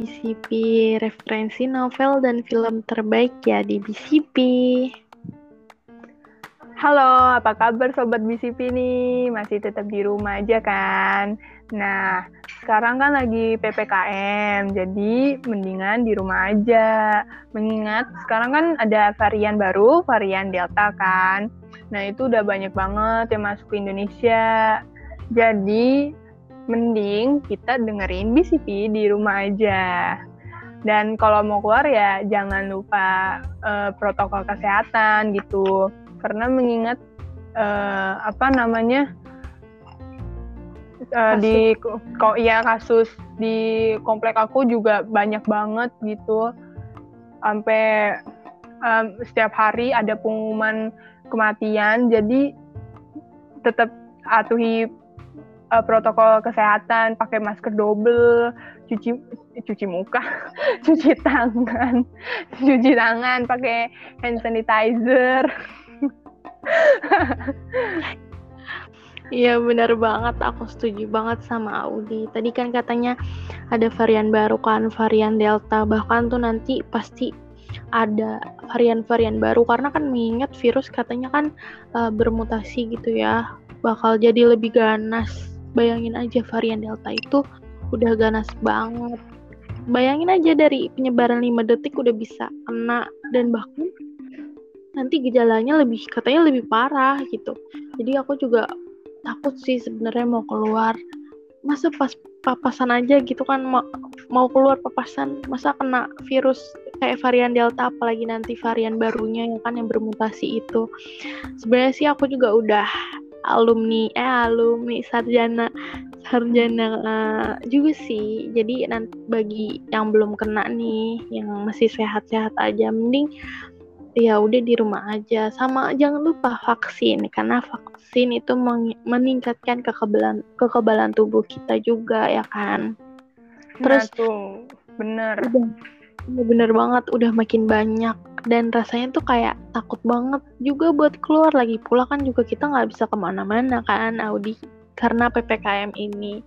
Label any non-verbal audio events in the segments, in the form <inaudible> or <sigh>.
BCP referensi novel dan film terbaik ya di BCP. Halo, apa kabar Sobat BCP nih? Masih tetap di rumah aja kan? Nah, sekarang kan lagi PPKM, jadi mendingan di rumah aja. Mengingat sekarang kan ada varian baru, varian Delta kan. Nah, itu udah banyak banget yang masuk ke Indonesia. Jadi, mending kita dengerin BCP di rumah aja. Dan kalau mau keluar ya jangan lupa uh, protokol kesehatan gitu. Karena mengingat uh, apa namanya uh, di kok ya kasus di komplek aku juga banyak banget gitu. Sampai um, setiap hari ada pengumuman kematian. Jadi tetap atuhi uh, protokol kesehatan pakai masker double cuci cuci muka <laughs> cuci tangan <laughs> cuci tangan pakai hand sanitizer Iya benar banget, aku setuju banget sama Audi. Tadi kan katanya ada varian baru kan, varian Delta. Bahkan tuh nanti pasti ada varian-varian baru karena kan mengingat virus katanya kan uh, bermutasi gitu ya, bakal jadi lebih ganas. Bayangin aja varian Delta itu udah ganas banget. Bayangin aja dari penyebaran 5 detik udah bisa kena dan bahkan nanti gejalanya lebih katanya lebih parah gitu. Jadi aku juga takut sih sebenarnya mau keluar. Masa pas papasan aja gitu kan mau, mau keluar papasan masa kena virus kayak varian delta apalagi nanti varian barunya yang kan yang bermutasi itu. Sebenarnya sih aku juga udah alumni eh alumni sarjana sarjana uh, juga sih. Jadi nanti bagi yang belum kena nih yang masih sehat-sehat aja mending ya udah di rumah aja. Sama jangan lupa vaksin karena vaksin itu meningkatkan kekebalan kekebalan tubuh kita juga ya kan? Terus nah, tuh bener. Udah, bener banget udah makin banyak. Dan rasanya tuh kayak takut banget juga buat keluar. Lagi pula kan juga kita nggak bisa ke mana-mana kan Audi karena ppkm ini.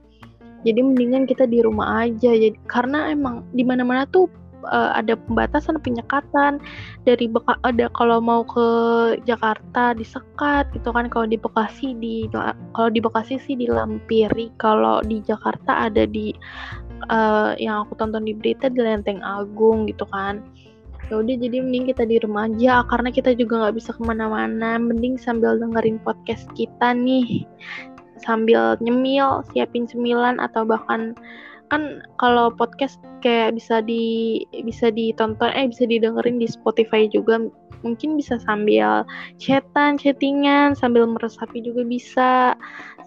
Jadi mendingan kita di rumah aja. Jadi karena emang di mana-mana tuh uh, ada pembatasan penyekatan. Dari Beka ada kalau mau ke Jakarta disekat gitu kan. Kalau di Bekasi di kalau di Bekasi sih dilampiri. Kalau di Jakarta ada di uh, yang aku tonton di berita di Lenteng Agung gitu kan. Ya udah jadi mending kita di rumah aja karena kita juga nggak bisa ke mana-mana. Mending sambil dengerin podcast kita nih. Sambil nyemil siapin cemilan atau bahkan kan kalau podcast kayak bisa di bisa ditonton eh bisa didengerin di Spotify juga. Mungkin bisa sambil chatan chattingan sambil meresapi juga bisa.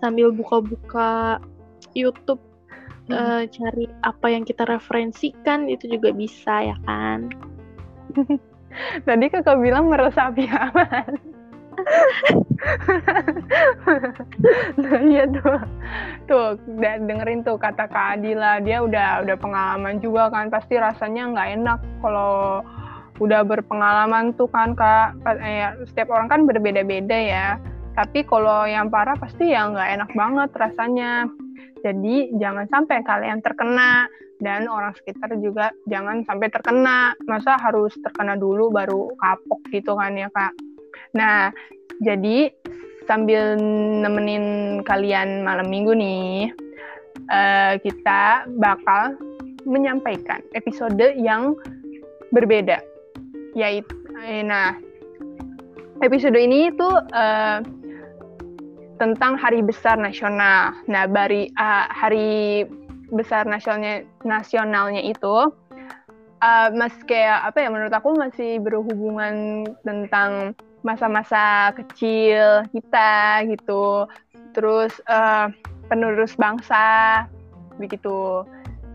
Sambil buka-buka YouTube hmm. uh, cari apa yang kita referensikan itu juga bisa ya kan? <laughs> Tadi kakak bilang meresapi apa nah, iya tuh. Tuh dengerin tuh kata Kak Adila. Dia udah udah pengalaman juga kan. Pasti rasanya nggak enak kalau udah berpengalaman tuh kan kak. Eh, setiap orang kan berbeda-beda ya. Tapi kalau yang parah pasti ya nggak enak banget rasanya jadi jangan sampai kalian terkena. Dan orang sekitar juga jangan sampai terkena. Masa harus terkena dulu baru kapok gitu kan ya kak? Nah, jadi sambil nemenin kalian malam minggu nih, uh, kita bakal menyampaikan episode yang berbeda. Yaitu, eh, nah, episode ini itu uh, tentang Hari Besar Nasional. Nah, bari, uh, Hari Besar Nasionalnya, nasionalnya itu uh, masih kayak apa ya menurut aku masih berhubungan tentang masa-masa kecil kita gitu. Terus uh, penerus bangsa begitu.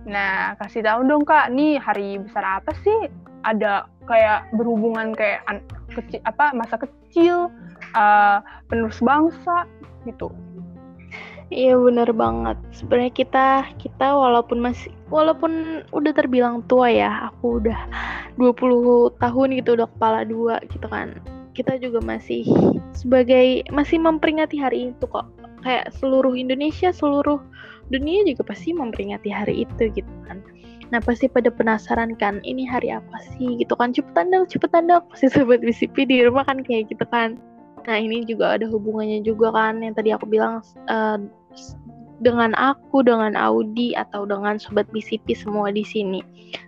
Nah kasih tahu dong kak nih hari besar apa sih? Ada kayak berhubungan kayak kecil apa masa kecil uh, penerus bangsa gitu Iya benar banget. Sebenarnya kita kita walaupun masih walaupun udah terbilang tua ya, aku udah 20 tahun gitu udah kepala dua gitu kan kita juga masih sebagai masih memperingati hari itu kok kayak seluruh Indonesia seluruh dunia juga pasti memperingati hari itu gitu kan Nah pasti pada penasaran kan, ini hari apa sih gitu kan? Cepetan dong, cepetan dong. Pasti sobat BCP di rumah kan kayak gitu kan. Nah ini juga ada hubungannya juga kan yang tadi aku bilang uh, dengan aku, dengan Audi atau dengan sobat BCP semua di sini.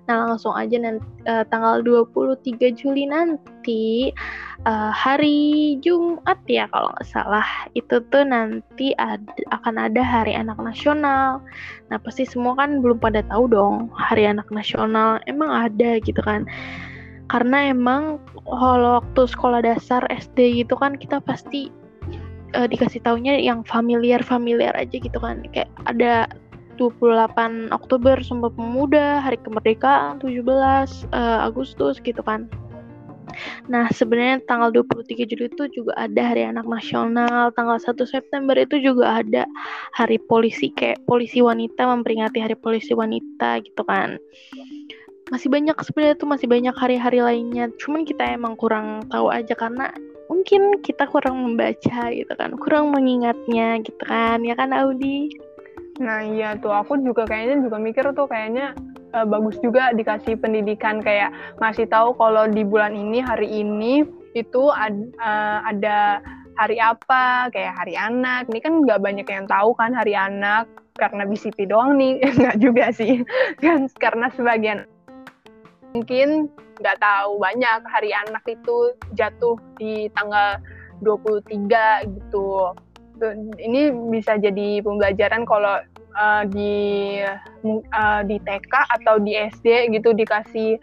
Nah, langsung aja nanti uh, tanggal 23 Juli nanti uh, hari Jumat ya kalau nggak salah. Itu tuh nanti ada, akan ada Hari Anak Nasional. Nah, pasti semua kan belum pada tahu dong Hari Anak Nasional emang ada gitu kan. Karena emang kalau waktu sekolah dasar SD gitu kan kita pasti uh, dikasih taunya yang familiar familiar aja gitu kan kayak ada 28 Oktober Sumpah Pemuda, Hari Kemerdekaan 17 uh, eh, Agustus gitu kan. Nah, sebenarnya tanggal 23 Juli itu juga ada Hari Anak Nasional, tanggal 1 September itu juga ada Hari Polisi kayak polisi wanita memperingati Hari Polisi Wanita gitu kan. Masih banyak sebenarnya tuh masih banyak hari-hari lainnya. Cuman kita emang kurang tahu aja karena mungkin kita kurang membaca gitu kan kurang mengingatnya gitu kan ya kan Audi? Nah iya tuh aku juga kayaknya juga mikir tuh kayaknya uh, bagus juga dikasih pendidikan kayak ngasih tahu kalau di bulan ini hari ini itu ad, uh, ada hari apa kayak hari anak. Ini kan nggak banyak yang tahu kan hari anak karena BCP doang nih <laughs> nggak juga sih. <laughs> Kan karena sebagian mungkin nggak tahu banyak hari anak itu jatuh di tanggal 23 gitu. Ini bisa jadi pembelajaran kalau uh, di uh, di TK atau di SD gitu dikasih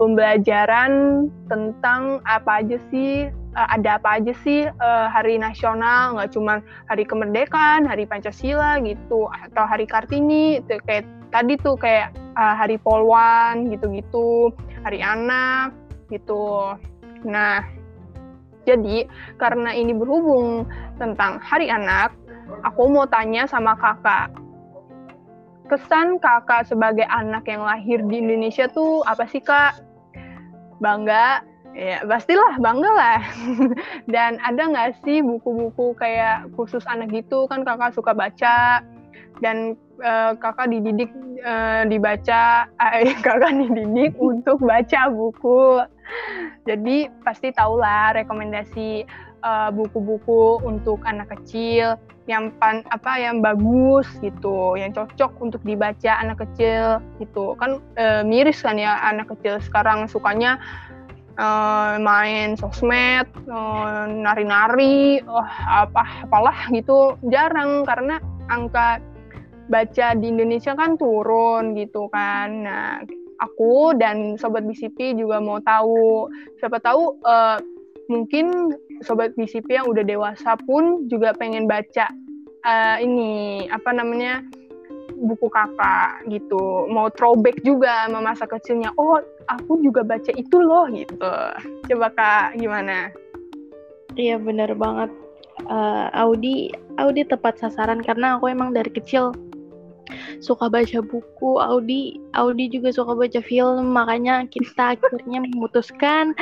pembelajaran tentang apa aja sih uh, ada apa aja sih uh, hari nasional nggak cuma hari kemerdekaan hari pancasila gitu atau hari kartini kayak tadi tuh kayak uh, hari polwan gitu-gitu, hari anak gitu. Nah, jadi karena ini berhubung tentang hari anak, aku mau tanya sama kakak. Kesan kakak sebagai anak yang lahir di Indonesia tuh apa sih kak? Bangga? Ya pastilah bangga lah. <laughs> Dan ada nggak sih buku-buku kayak khusus anak gitu kan kakak suka baca dan uh, kakak dididik uh, dibaca uh, <laughs> kakak dididik <laughs> untuk baca buku. Jadi pasti tahulah rekomendasi buku-buku uh, untuk anak kecil yang pan apa yang bagus gitu yang cocok untuk dibaca anak kecil gitu. Kan uh, miris kan ya anak kecil sekarang sukanya uh, main sosmed nari-nari uh, apa apalah gitu. Jarang karena angka baca di Indonesia kan turun gitu kan. Nah, aku dan sobat BCP juga mau tahu. Siapa tahu uh, mungkin sobat BCP yang udah dewasa pun juga pengen baca uh, ini apa namanya buku kakak gitu. Mau throwback juga sama masa kecilnya. Oh aku juga baca itu loh gitu. Coba kak gimana? Iya bener banget. Uh, Audi Audi tepat sasaran karena aku emang dari kecil suka baca buku, Audi Audi juga suka baca film, makanya kita akhirnya memutuskan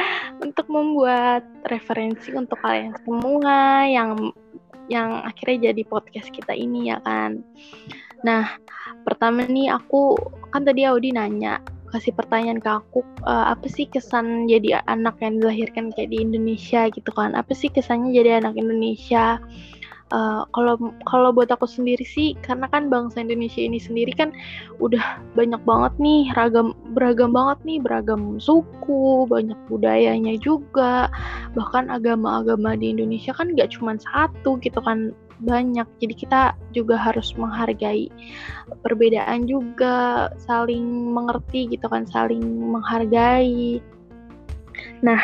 untuk membuat referensi untuk kalian semua yang yang akhirnya jadi podcast kita ini ya kan. Nah, pertama nih aku kan tadi Audi nanya kasih pertanyaan ke aku uh, apa sih kesan jadi anak yang dilahirkan kayak di Indonesia gitu kan apa sih kesannya jadi anak Indonesia kalau uh, kalau buat aku sendiri sih karena kan bangsa Indonesia ini sendiri kan udah banyak banget nih ragam beragam banget nih beragam suku banyak budayanya juga bahkan agama-agama di Indonesia kan nggak cuma satu gitu kan banyak. Jadi kita juga harus menghargai perbedaan juga saling mengerti gitu kan saling menghargai. Nah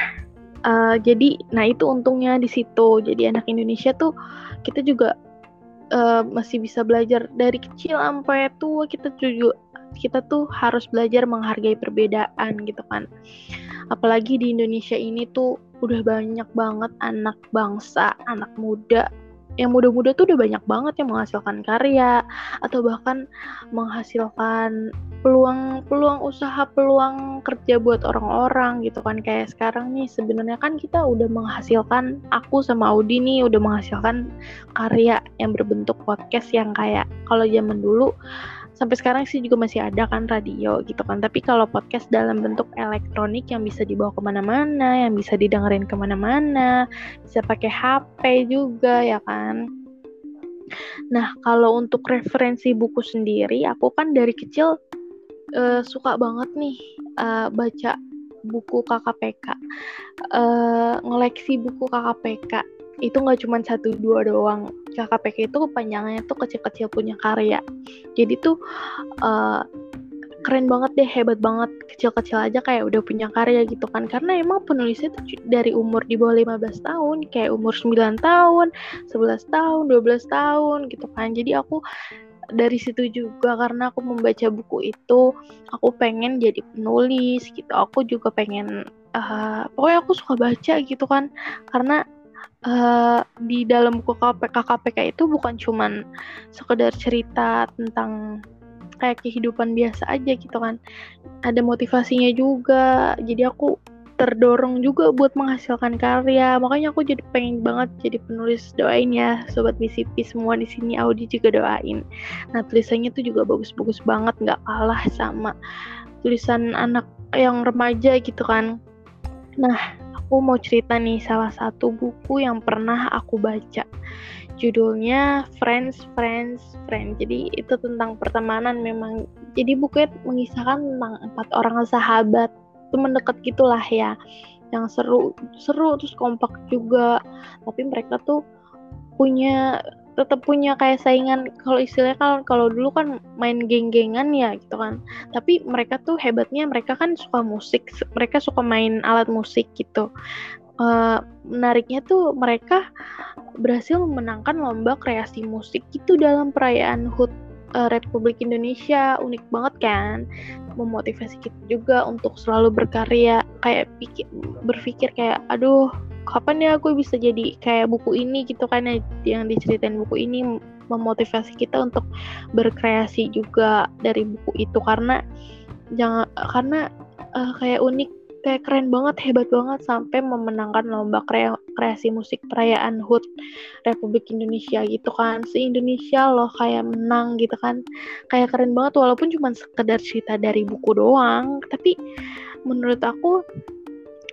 uh, jadi nah itu untungnya di situ. Jadi anak Indonesia tuh kita juga uh, masih bisa belajar dari kecil sampai tua. Kita juga kita tuh harus belajar menghargai perbedaan gitu kan. Apalagi di Indonesia ini tuh udah banyak banget anak bangsa anak muda yang muda-muda tuh udah banyak banget yang menghasilkan karya atau bahkan menghasilkan peluang-peluang usaha, peluang kerja buat orang-orang gitu kan. Kayak sekarang nih sebenarnya kan kita udah menghasilkan aku sama Audi nih udah menghasilkan karya yang berbentuk podcast yang kayak kalau zaman dulu sampai sekarang sih juga masih ada kan radio gitu kan. Tapi kalau podcast dalam bentuk elektronik yang bisa dibawa ke mana-mana yang bisa didengerin ke mana-mana bisa pakai HP juga ya kan? Nah kalau untuk referensi buku sendiri aku kan dari kecil uh, suka banget nih uh, baca buku KKPK uh, ngoleksi buku KKPK itu nggak cuma satu dua doang. KKPK itu kepanjangannya tuh kecil-kecil punya karya. Jadi tuh uh, keren banget deh hebat banget. Kecil-kecil aja kayak udah punya karya gitu kan. Karena emang penulisnya tuh dari umur di bawah 15 tahun kayak umur 9 tahun 11 tahun 12 tahun gitu kan. Jadi aku dari situ juga karena aku membaca buku itu aku pengen jadi penulis gitu. Aku juga pengen uh, pokoknya aku suka baca gitu kan. Karena uh, di dalam buku KKPK itu bukan cuman sekedar cerita tentang kayak kehidupan biasa aja gitu kan. Ada motivasinya juga. Jadi aku terdorong juga buat menghasilkan karya. Makanya aku jadi pengen banget jadi penulis. Doain ya sobat BCP semua di sini. Audi juga doain. Nah tulisannya tuh juga bagus-bagus banget. Nggak kalah sama tulisan anak yang remaja gitu kan. Nah aku mau cerita nih salah satu buku yang pernah aku baca. Judulnya Friends, Friends, Friends. Jadi itu tentang pertemanan memang. Jadi bukunya mengisahkan tentang empat orang sahabat teman dekat gitulah ya yang seru seru terus kompak juga tapi mereka tuh punya tetap punya kayak saingan. Kalau istilahnya kalau kalau dulu kan main geng-gengan ya gitu kan. Tapi mereka tuh hebatnya mereka kan suka musik mereka suka main alat musik gitu. Uh, menariknya tuh mereka berhasil memenangkan lomba kreasi musik itu dalam perayaan HUT uh, Republik Indonesia. Unik banget kan? Memotivasi kita juga untuk selalu berkarya kayak pikir, berpikir kayak aduh kapan ya aku bisa jadi kayak buku ini gitu kan ya, yang diceritain buku ini memotivasi kita untuk berkreasi juga dari buku itu. Karena jangan karena uh, kayak unik kayak keren banget hebat banget sampai memenangkan lomba kre kreasi musik perayaan HUT Republik Indonesia gitu kan. Se Indonesia loh kayak menang gitu kan. Kayak keren banget walaupun cuma sekedar cerita dari buku doang. Tapi menurut aku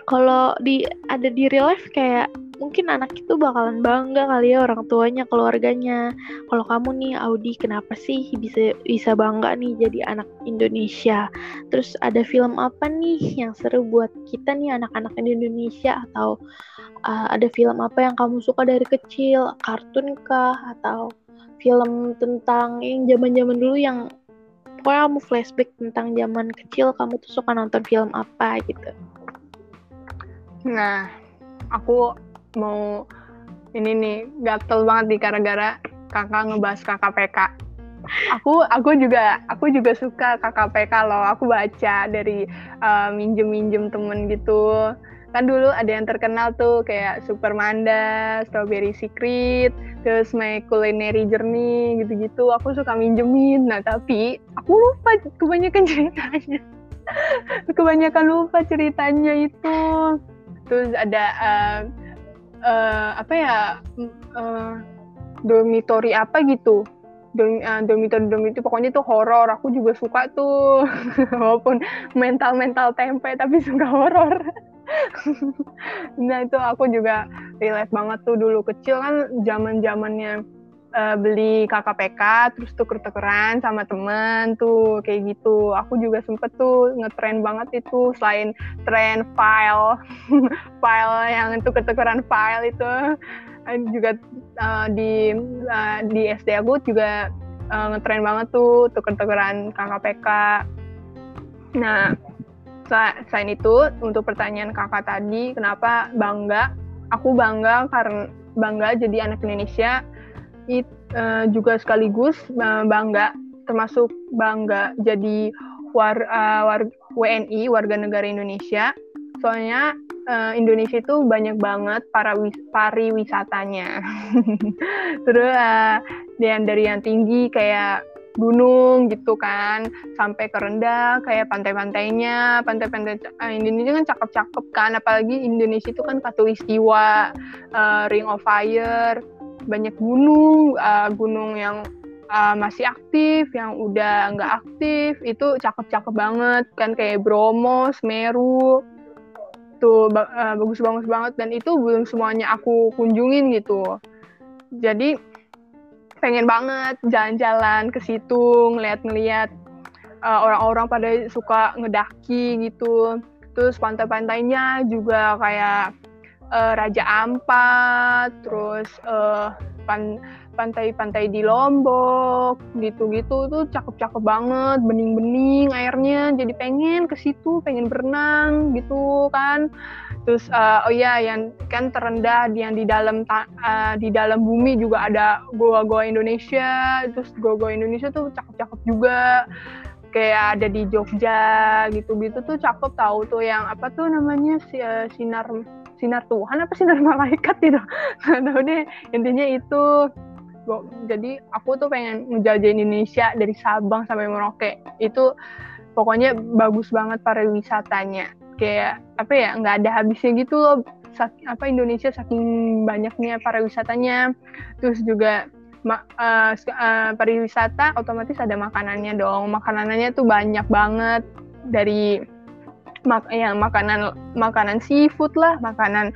kalau di ada di real life kayak mungkin anak itu bakalan bangga kali ya orang tuanya keluarganya. Kalau kamu nih Audi kenapa sih bisa bisa bangga nih jadi anak Indonesia? Terus ada film apa nih yang seru buat kita nih anak-anak Indonesia? Atau uh, ada film apa yang kamu suka dari kecil? Kartun kah? Atau film tentang yang zaman-zaman dulu yang pokoknya kamu flashback tentang zaman kecil kamu tuh suka nonton film apa gitu Nah, aku mau ini nih gatel banget di gara-gara kakak ngebahas KKPK. Aku aku juga aku juga suka KKPK loh. Aku baca dari uh, minjem-minjem temen gitu. Kan dulu ada yang terkenal tuh kayak Supermanda, Strawberry Secret, terus My Culinary Journey gitu-gitu. Aku suka minjemin. Nah, tapi aku lupa kebanyakan <laughs> ceritanya. kebanyakan lupa ceritanya itu terus ada uh, uh, apa ya uh, dormitory apa gitu. Uh, dormitory dormitory pokoknya itu horor. Aku juga suka tuh. <laughs> Walaupun mental mental tempe tapi suka horor. <laughs> Nah itu aku juga relate banget tuh dulu kecil kan zaman zamannya uh, beli KKPK terus tuker-tukeran sama temen tuh kayak gitu. Aku juga sempet tuh ngetren banget itu selain tren file <laughs> file yang tuker-tukeran file itu. Uh, juga uh, di uh, di SD aku juga uh, ngetren banget tuh tuker-tukeran KKPK nah selain itu untuk pertanyaan kakak tadi kenapa bangga? Aku bangga karena bangga jadi anak Indonesia it, uh, juga sekaligus uh, bangga termasuk bangga jadi war, uh, war WNI warga negara Indonesia soalnya uh, Indonesia itu banyak banget para wis pariwisatanya. <laughs> Terus uh, yang dari yang tinggi kayak gunung gitu kan sampai ke rendah kayak pantai-pantainya pantai-pantai Indonesia kan cakep-cakep kan apalagi Indonesia itu kan katulistiwa uh, Ring of Fire banyak gunung uh, gunung yang uh, masih aktif, yang udah nggak aktif, itu cakep-cakep banget kan kayak Bromo, Semeru, tuh uh, bagus-bagus banget dan itu belum semuanya aku kunjungin gitu. Jadi pengen banget jalan-jalan ke situ, ngeliat-ngeliat uh, orang-orang pada suka ngedaki gitu. Terus pantai-pantainya juga kayak uh, Raja Ampat, terus uh, pan pantai-pantai di Lombok gitu-gitu. Tuh cakep-cakep banget bening-bening airnya. Jadi pengen ke situ pengen berenang gitu kan. Terus uh, oh ya yang kan terendah yang di dalam uh, di dalam bumi juga ada goa-goa Indonesia. Terus goa-goa Indonesia tuh cakep-cakep juga. Kayak ada di Jogja gitu-gitu. Tuh cakep tahu tuh yang apa tuh namanya si, sinar sinar Tuhan apa sinar <laughs> malaikat gitu. Nggak tahu deh. Intinya itu jadi aku tuh pengen ngejajah Indonesia dari Sabang sampai Merauke. Itu pokoknya bagus banget para wisatanya kayak apa ya nggak ada habisnya gitu loh. Apa Indonesia saking banyaknya para wisatanya terus juga ma, uh, uh, pariwisata otomatis ada makanannya dong. Makanannya tuh banyak banget. Dari mak ya makanan makanan seafood lah makanan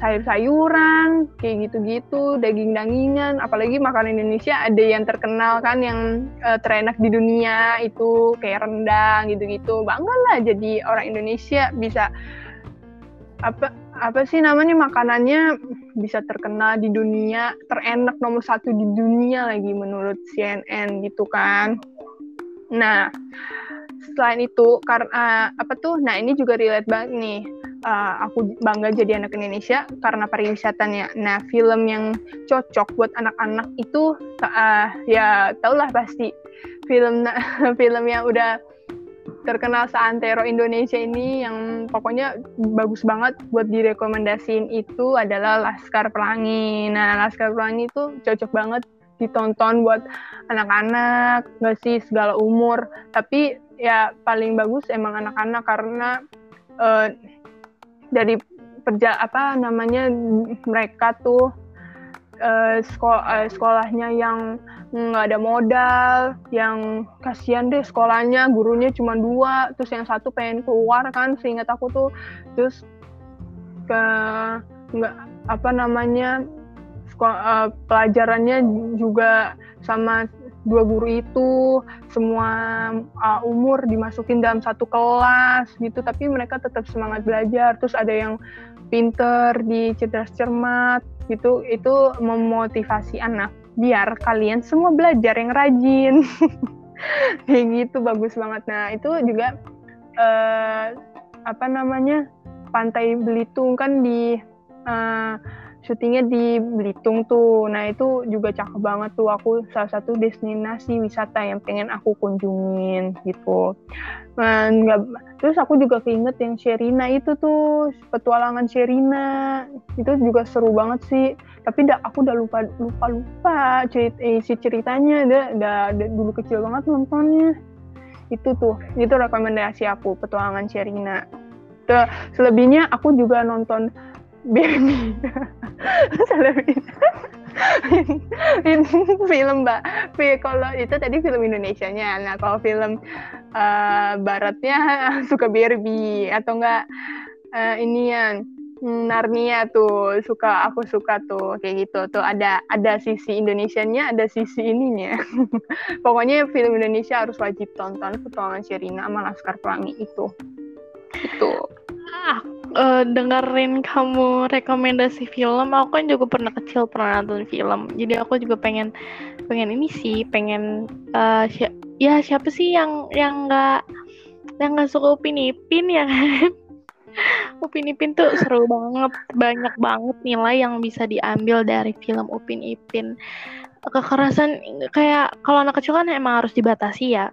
sayur-sayuran kayak gitu-gitu daging-dagingan. Apalagi makanan Indonesia ada yang terkenal kan yang uh, terenak di dunia itu kayak rendang gitu-gitu. Bangga lah jadi orang Indonesia bisa apa apa sih namanya makanannya bisa terkenal di dunia terenak nomor satu di dunia lagi menurut CNN gitu kan. Nah selain itu karena apa tuh nah ini juga relate banget nih uh, aku bangga jadi anak Indonesia karena pariwisatanya. Nah, film yang cocok buat anak-anak itu uh, ya taulah pasti film <laughs> film yang udah terkenal seantero Indonesia ini yang pokoknya bagus banget buat direkomendasiin itu adalah Laskar Pelangi. Nah, Laskar Pelangi itu cocok banget ditonton buat anak-anak, gak sih segala umur. Tapi ya paling bagus emang anak-anak karena uh, dari perja apa namanya mereka tuh uh, sekolah uh, sekolahnya yang nggak ada modal, yang kasihan deh sekolahnya gurunya cuma dua, terus yang satu pengen keluar kan, seingat aku tuh, terus ke nggak apa namanya sekolah, uh, pelajarannya juga sama dua guru itu semua uh, umur dimasukin dalam satu kelas gitu tapi mereka tetap semangat belajar. Terus ada yang pinter di cerdas cermat gitu itu memotivasi anak biar kalian semua belajar yang rajin. <laughs> Kayak gitu bagus banget. Nah itu juga uh, apa namanya pantai Belitung kan di uh, syutingnya di Belitung tuh. Nah itu juga cakep banget tuh. Aku salah satu destinasi wisata yang pengen aku kunjungin gitu. Nah, terus aku juga keinget yang Sherina itu tuh petualangan Sherina itu juga seru banget sih. Tapi dah, aku udah lupa lupa lupa cerita eh, si ceritanya. Udah, udah dulu kecil banget nontonnya. Itu tuh itu rekomendasi aku petualangan Sherina. Tuh, selebihnya aku juga nonton baby. <laughs> <laughs> Film mbak. Kalau itu tadi film Indonesia-nya. Nah kalau film uh, baratnya <laughs> suka Barbie atau enggak uh, inian Narnia tuh suka aku suka tuh kayak gitu. Tuh ada ada sisi Indonesianya ada sisi ininya. Pokoknya film Indonesia harus wajib tonton petualangan Sherina sama Laskar Pelangi itu. Itu. Ah uh, dengerin kamu rekomendasi film, aku kan juga pernah kecil pernah nonton film. Jadi aku juga pengen pengen ini sih, pengen uh, si ya siapa sih yang yang nggak yang nggak suka Upin Ipin ya kan? <laughs> Upin Ipin tuh seru banget, banyak banget nilai yang bisa diambil dari film Upin Ipin. Kekerasan kayak kalau anak kecil kan emang harus dibatasi ya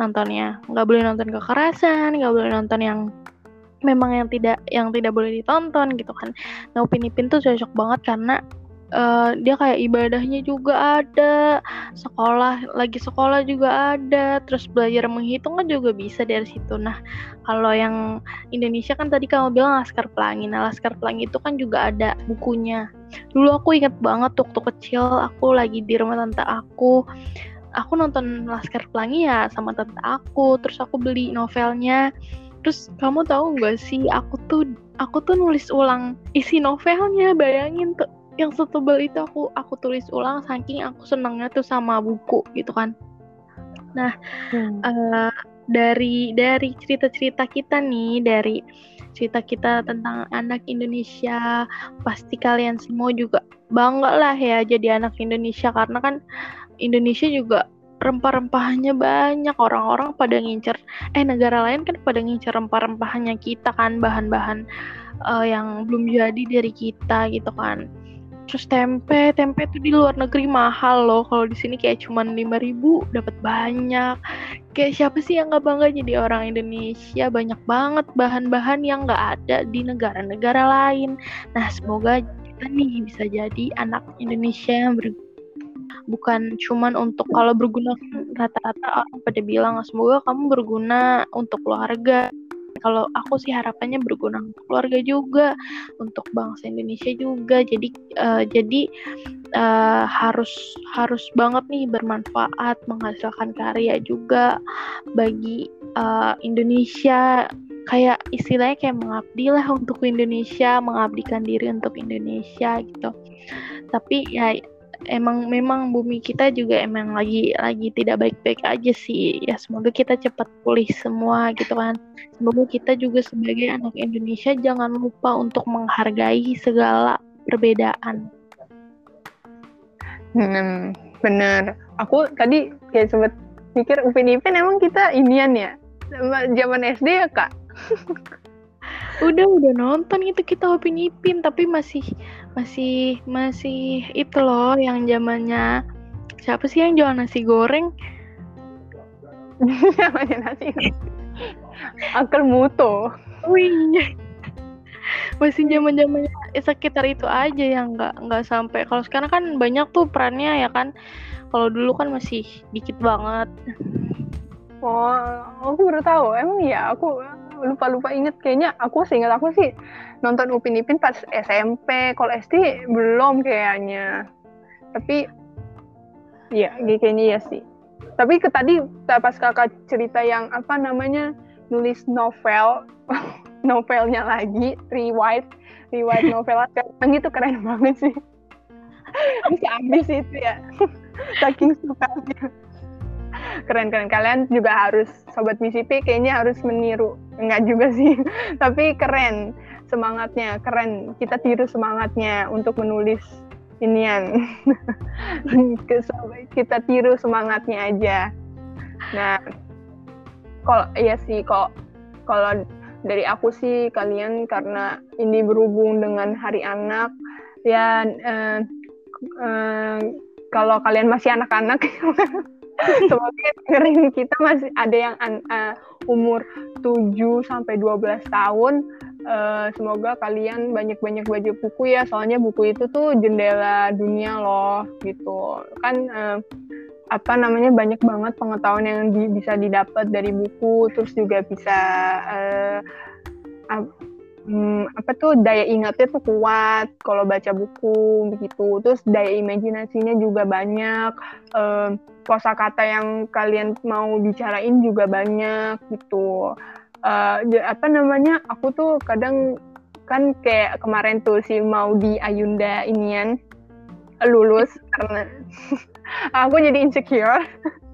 nontonnya, nggak boleh nonton kekerasan, nggak boleh nonton yang memang yang tidak yang tidak boleh ditonton gitu kan. Nah Upin Ipin tuh cocok banget karena uh, dia kayak ibadahnya juga ada, sekolah lagi sekolah juga ada, terus belajar menghitung kan juga bisa dari situ. Nah, kalau yang Indonesia kan tadi kamu bilang Laskar Pelangi. Nah, Laskar Pelangi itu kan juga ada bukunya. Dulu aku inget banget waktu kecil aku lagi di rumah tante aku. Aku nonton Laskar Pelangi ya sama tante aku, terus aku beli novelnya. Terus kamu tahu nggak sih aku tuh aku tuh nulis ulang isi novelnya, bayangin tuh. Yang setebal itu aku aku tulis ulang saking aku senangnya tuh sama buku gitu kan. Nah hmm. uh, dari dari cerita-cerita kita nih dari cerita kita tentang anak Indonesia pasti kalian semua juga bangga lah ya jadi anak Indonesia. Karena kan Indonesia juga rempah-rempahnya banyak. Orang-orang pada ngincer eh negara lain kan pada ngincer rempah-rempahnya kita kan bahan-bahan uh, yang belum jadi dari kita gitu kan. Terus tempe tempe itu di luar negeri mahal loh. Kalau di sini kayak cuman lima ribu dapat banyak. Kayak siapa sih yang nggak bangga jadi orang Indonesia? Banyak banget bahan-bahan yang nggak ada di negara-negara lain. Nah semoga kita nih bisa jadi anak Indonesia yang ber bukan cuman untuk kalau berguna rata-rata orang pada bilang semoga kamu berguna untuk keluarga. Kalau aku sih harapannya berguna untuk keluarga juga untuk bangsa Indonesia juga. Jadi uh, jadi uh, harus harus banget nih bermanfaat menghasilkan karya juga bagi uh, Indonesia. Kayak istilahnya kayak mengabdi lah untuk Indonesia mengabdikan diri untuk Indonesia gitu. Tapi ya emang memang bumi kita juga emang lagi lagi tidak baik-baik aja sih. Ya semoga kita cepat pulih semua gitu kan. Semoga kita juga sebagai anak Indonesia jangan lupa untuk menghargai segala perbedaan. Hmm, bener aku tadi kayak sempat mikir Upin Ipin emang kita inian ya? Zaman SD ya kak <laughs> udah udah nonton itu kita Upin Ipin tapi masih masih masih itu loh yang zamannya siapa sih yang jual nasi goreng? <laughs> Namanya nasi? Uncle Muto. Oh iya. Masih zaman zamannya sekitar itu aja yang nggak nggak sampai. Kalau sekarang kan banyak tuh perannya ya kan. Kalau dulu kan masih dikit banget. Oh aku baru tahu. Emang ya aku lupa-lupa inget. Kayaknya aku seingat aku sih nonton Upin Ipin pas SMP kalau SD belum kayaknya. Tapi ya kayaknya ya sih. Tapi ke tadi pas kakak cerita yang apa namanya nulis novel <laughs> novelnya lagi rewrite rewrite novel sekarang itu keren banget sih. <laughs> Bisa habis itu ya. <laughs> Saking sukanya keren keren kalian juga harus sobat BCP kayaknya harus meniru. Enggak juga sih. <laughs> Tapi keren semangatnya keren. Kita tiru semangatnya untuk menulis inian. <laughs> Kita tiru semangatnya aja. Nah kalau iya sih kok kalau dari aku sih kalian karena ini berhubung dengan hari anak ya eh, eh, kalau kalian masih anak-anak <laughs> semoga dengerin kita masih ada yang uh, umur 7 sampai 12 tahun. Uh, semoga kalian banyak-banyak baca buku ya, soalnya buku itu tuh jendela dunia loh gitu. Kan uh, apa namanya banyak banget pengetahuan yang di, bisa didapat dari buku, terus juga bisa uh, hmm, apa tuh daya ingatnya tuh kuat kalau baca buku begitu terus daya imajinasinya juga banyak uh, kosakata yang kalian mau bicarain juga banyak gitu. Uh, apa namanya aku tuh kadang kan kayak kemarin tuh si mau di Ayunda inian lulus <laughs> karena <laughs> aku jadi insecure.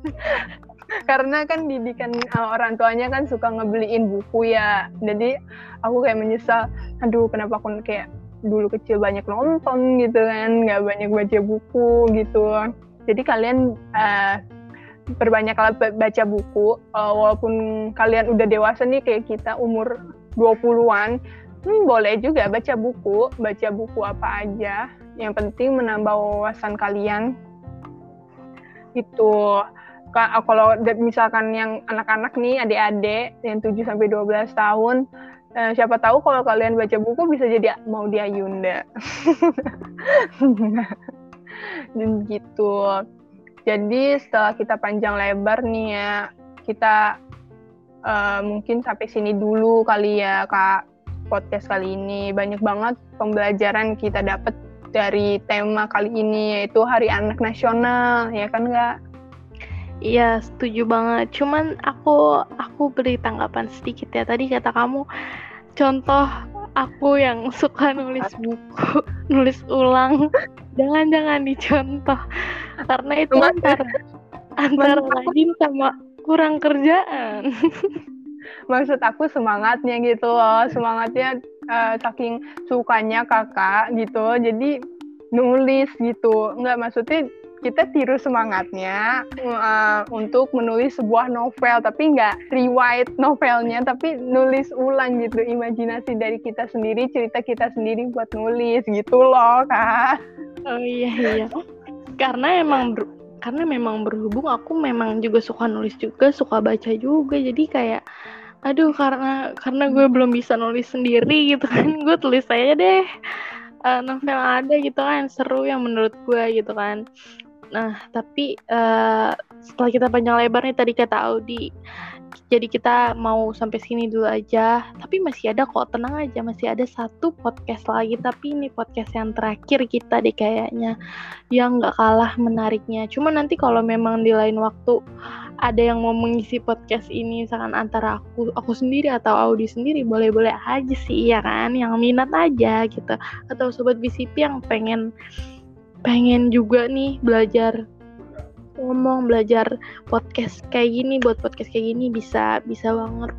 <laughs> Karena kan didikan uh, orang tuanya kan suka ngebeliin buku ya. Jadi aku kayak menyesal aduh kenapa aku kayak dulu kecil banyak nonton gitu kan nggak banyak baca buku gitu jadi kalian uh, perbanyaklah baca buku uh, walaupun kalian udah dewasa nih kayak kita umur 20-an hmm, boleh juga baca buku baca buku apa aja. Yang penting menambah wawasan kalian. Itu kalau misalkan yang anak-anak nih adik-adik yang 7 sampai 12 tahun siapa tahu kalau kalian baca buku bisa jadi mau dia Yunda <laughs> dan gitu jadi setelah kita panjang lebar nih ya kita uh, mungkin sampai sini dulu kali ya kak podcast kali ini banyak banget pembelajaran kita dapat dari tema kali ini yaitu Hari Anak Nasional ya kan nggak Iya, setuju banget. Cuman aku aku beri tanggapan sedikit ya. Tadi kata kamu contoh aku yang suka nulis buku, <laughs> nulis ulang. Jangan-jangan dicontoh. Karena itu antara antara rajin sama kurang kerjaan. <laughs> Maksud aku semangatnya gitu loh, semangatnya uh, saking sukanya kakak gitu. Jadi nulis gitu. Enggak maksudnya kita tiru semangatnya uh, untuk menulis sebuah novel tapi nggak rewrite novelnya tapi nulis ulang gitu imajinasi dari kita sendiri cerita kita sendiri buat nulis gitu loh kak. Oh iya iya. Karena emang karena memang berhubung aku memang juga suka nulis juga suka baca juga jadi kayak aduh karena karena gue belum bisa nulis sendiri gitu kan gue tulis aja deh uh, novel ada gitu kan seru yang menurut gue gitu kan Nah, tapi uh, setelah kita panjang lebar nih tadi kata Audi, jadi kita mau sampai sini dulu aja. Tapi masih ada kok, tenang aja, masih ada satu podcast lagi. Tapi ini podcast yang terakhir kita deh kayaknya, yang nggak kalah menariknya. Cuma nanti kalau memang di lain waktu ada yang mau mengisi podcast ini, misalkan antara aku aku sendiri atau Audi sendiri, boleh-boleh aja sih, ya kan? Yang minat aja gitu. Atau sobat BCP yang pengen pengen juga nih belajar ngomong belajar podcast kayak gini buat podcast kayak gini bisa bisa banget.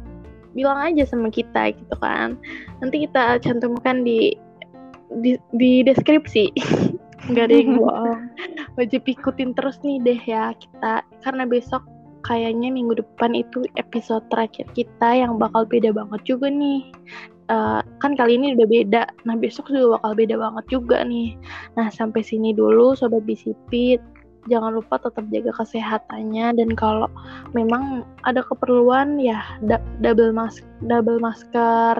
Bilang aja sama kita gitu kan. Nanti kita cantumkan di di, di deskripsi. <laughs> Nggak ada yang bohong. <laughs> Wajib ikutin terus nih deh ya kita. Karena besok kayaknya minggu depan itu episode terakhir kita yang bakal beda banget juga nih uh, kan kali ini udah beda. Nah besok juga bakal beda banget juga nih. Nah sampai sini dulu sobat bisipit. Jangan lupa tetap jaga kesehatannya dan kalau memang ada keperluan ya double mask double masker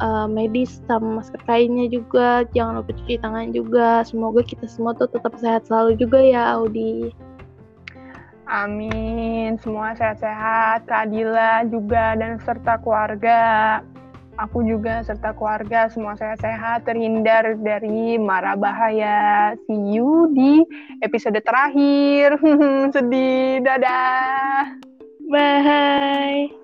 uh, medis sama masker kainnya juga. Jangan lupa cuci tangan juga. Semoga kita semua tuh tetap sehat selalu juga ya Audi. Amin. Semua sehat-sehat, keadilan juga dan serta keluarga aku juga serta keluarga semua sehat-sehat, terhindar dari mara bahaya. See you di episode terakhir. <laughs> Sedih. Dadah. Bye.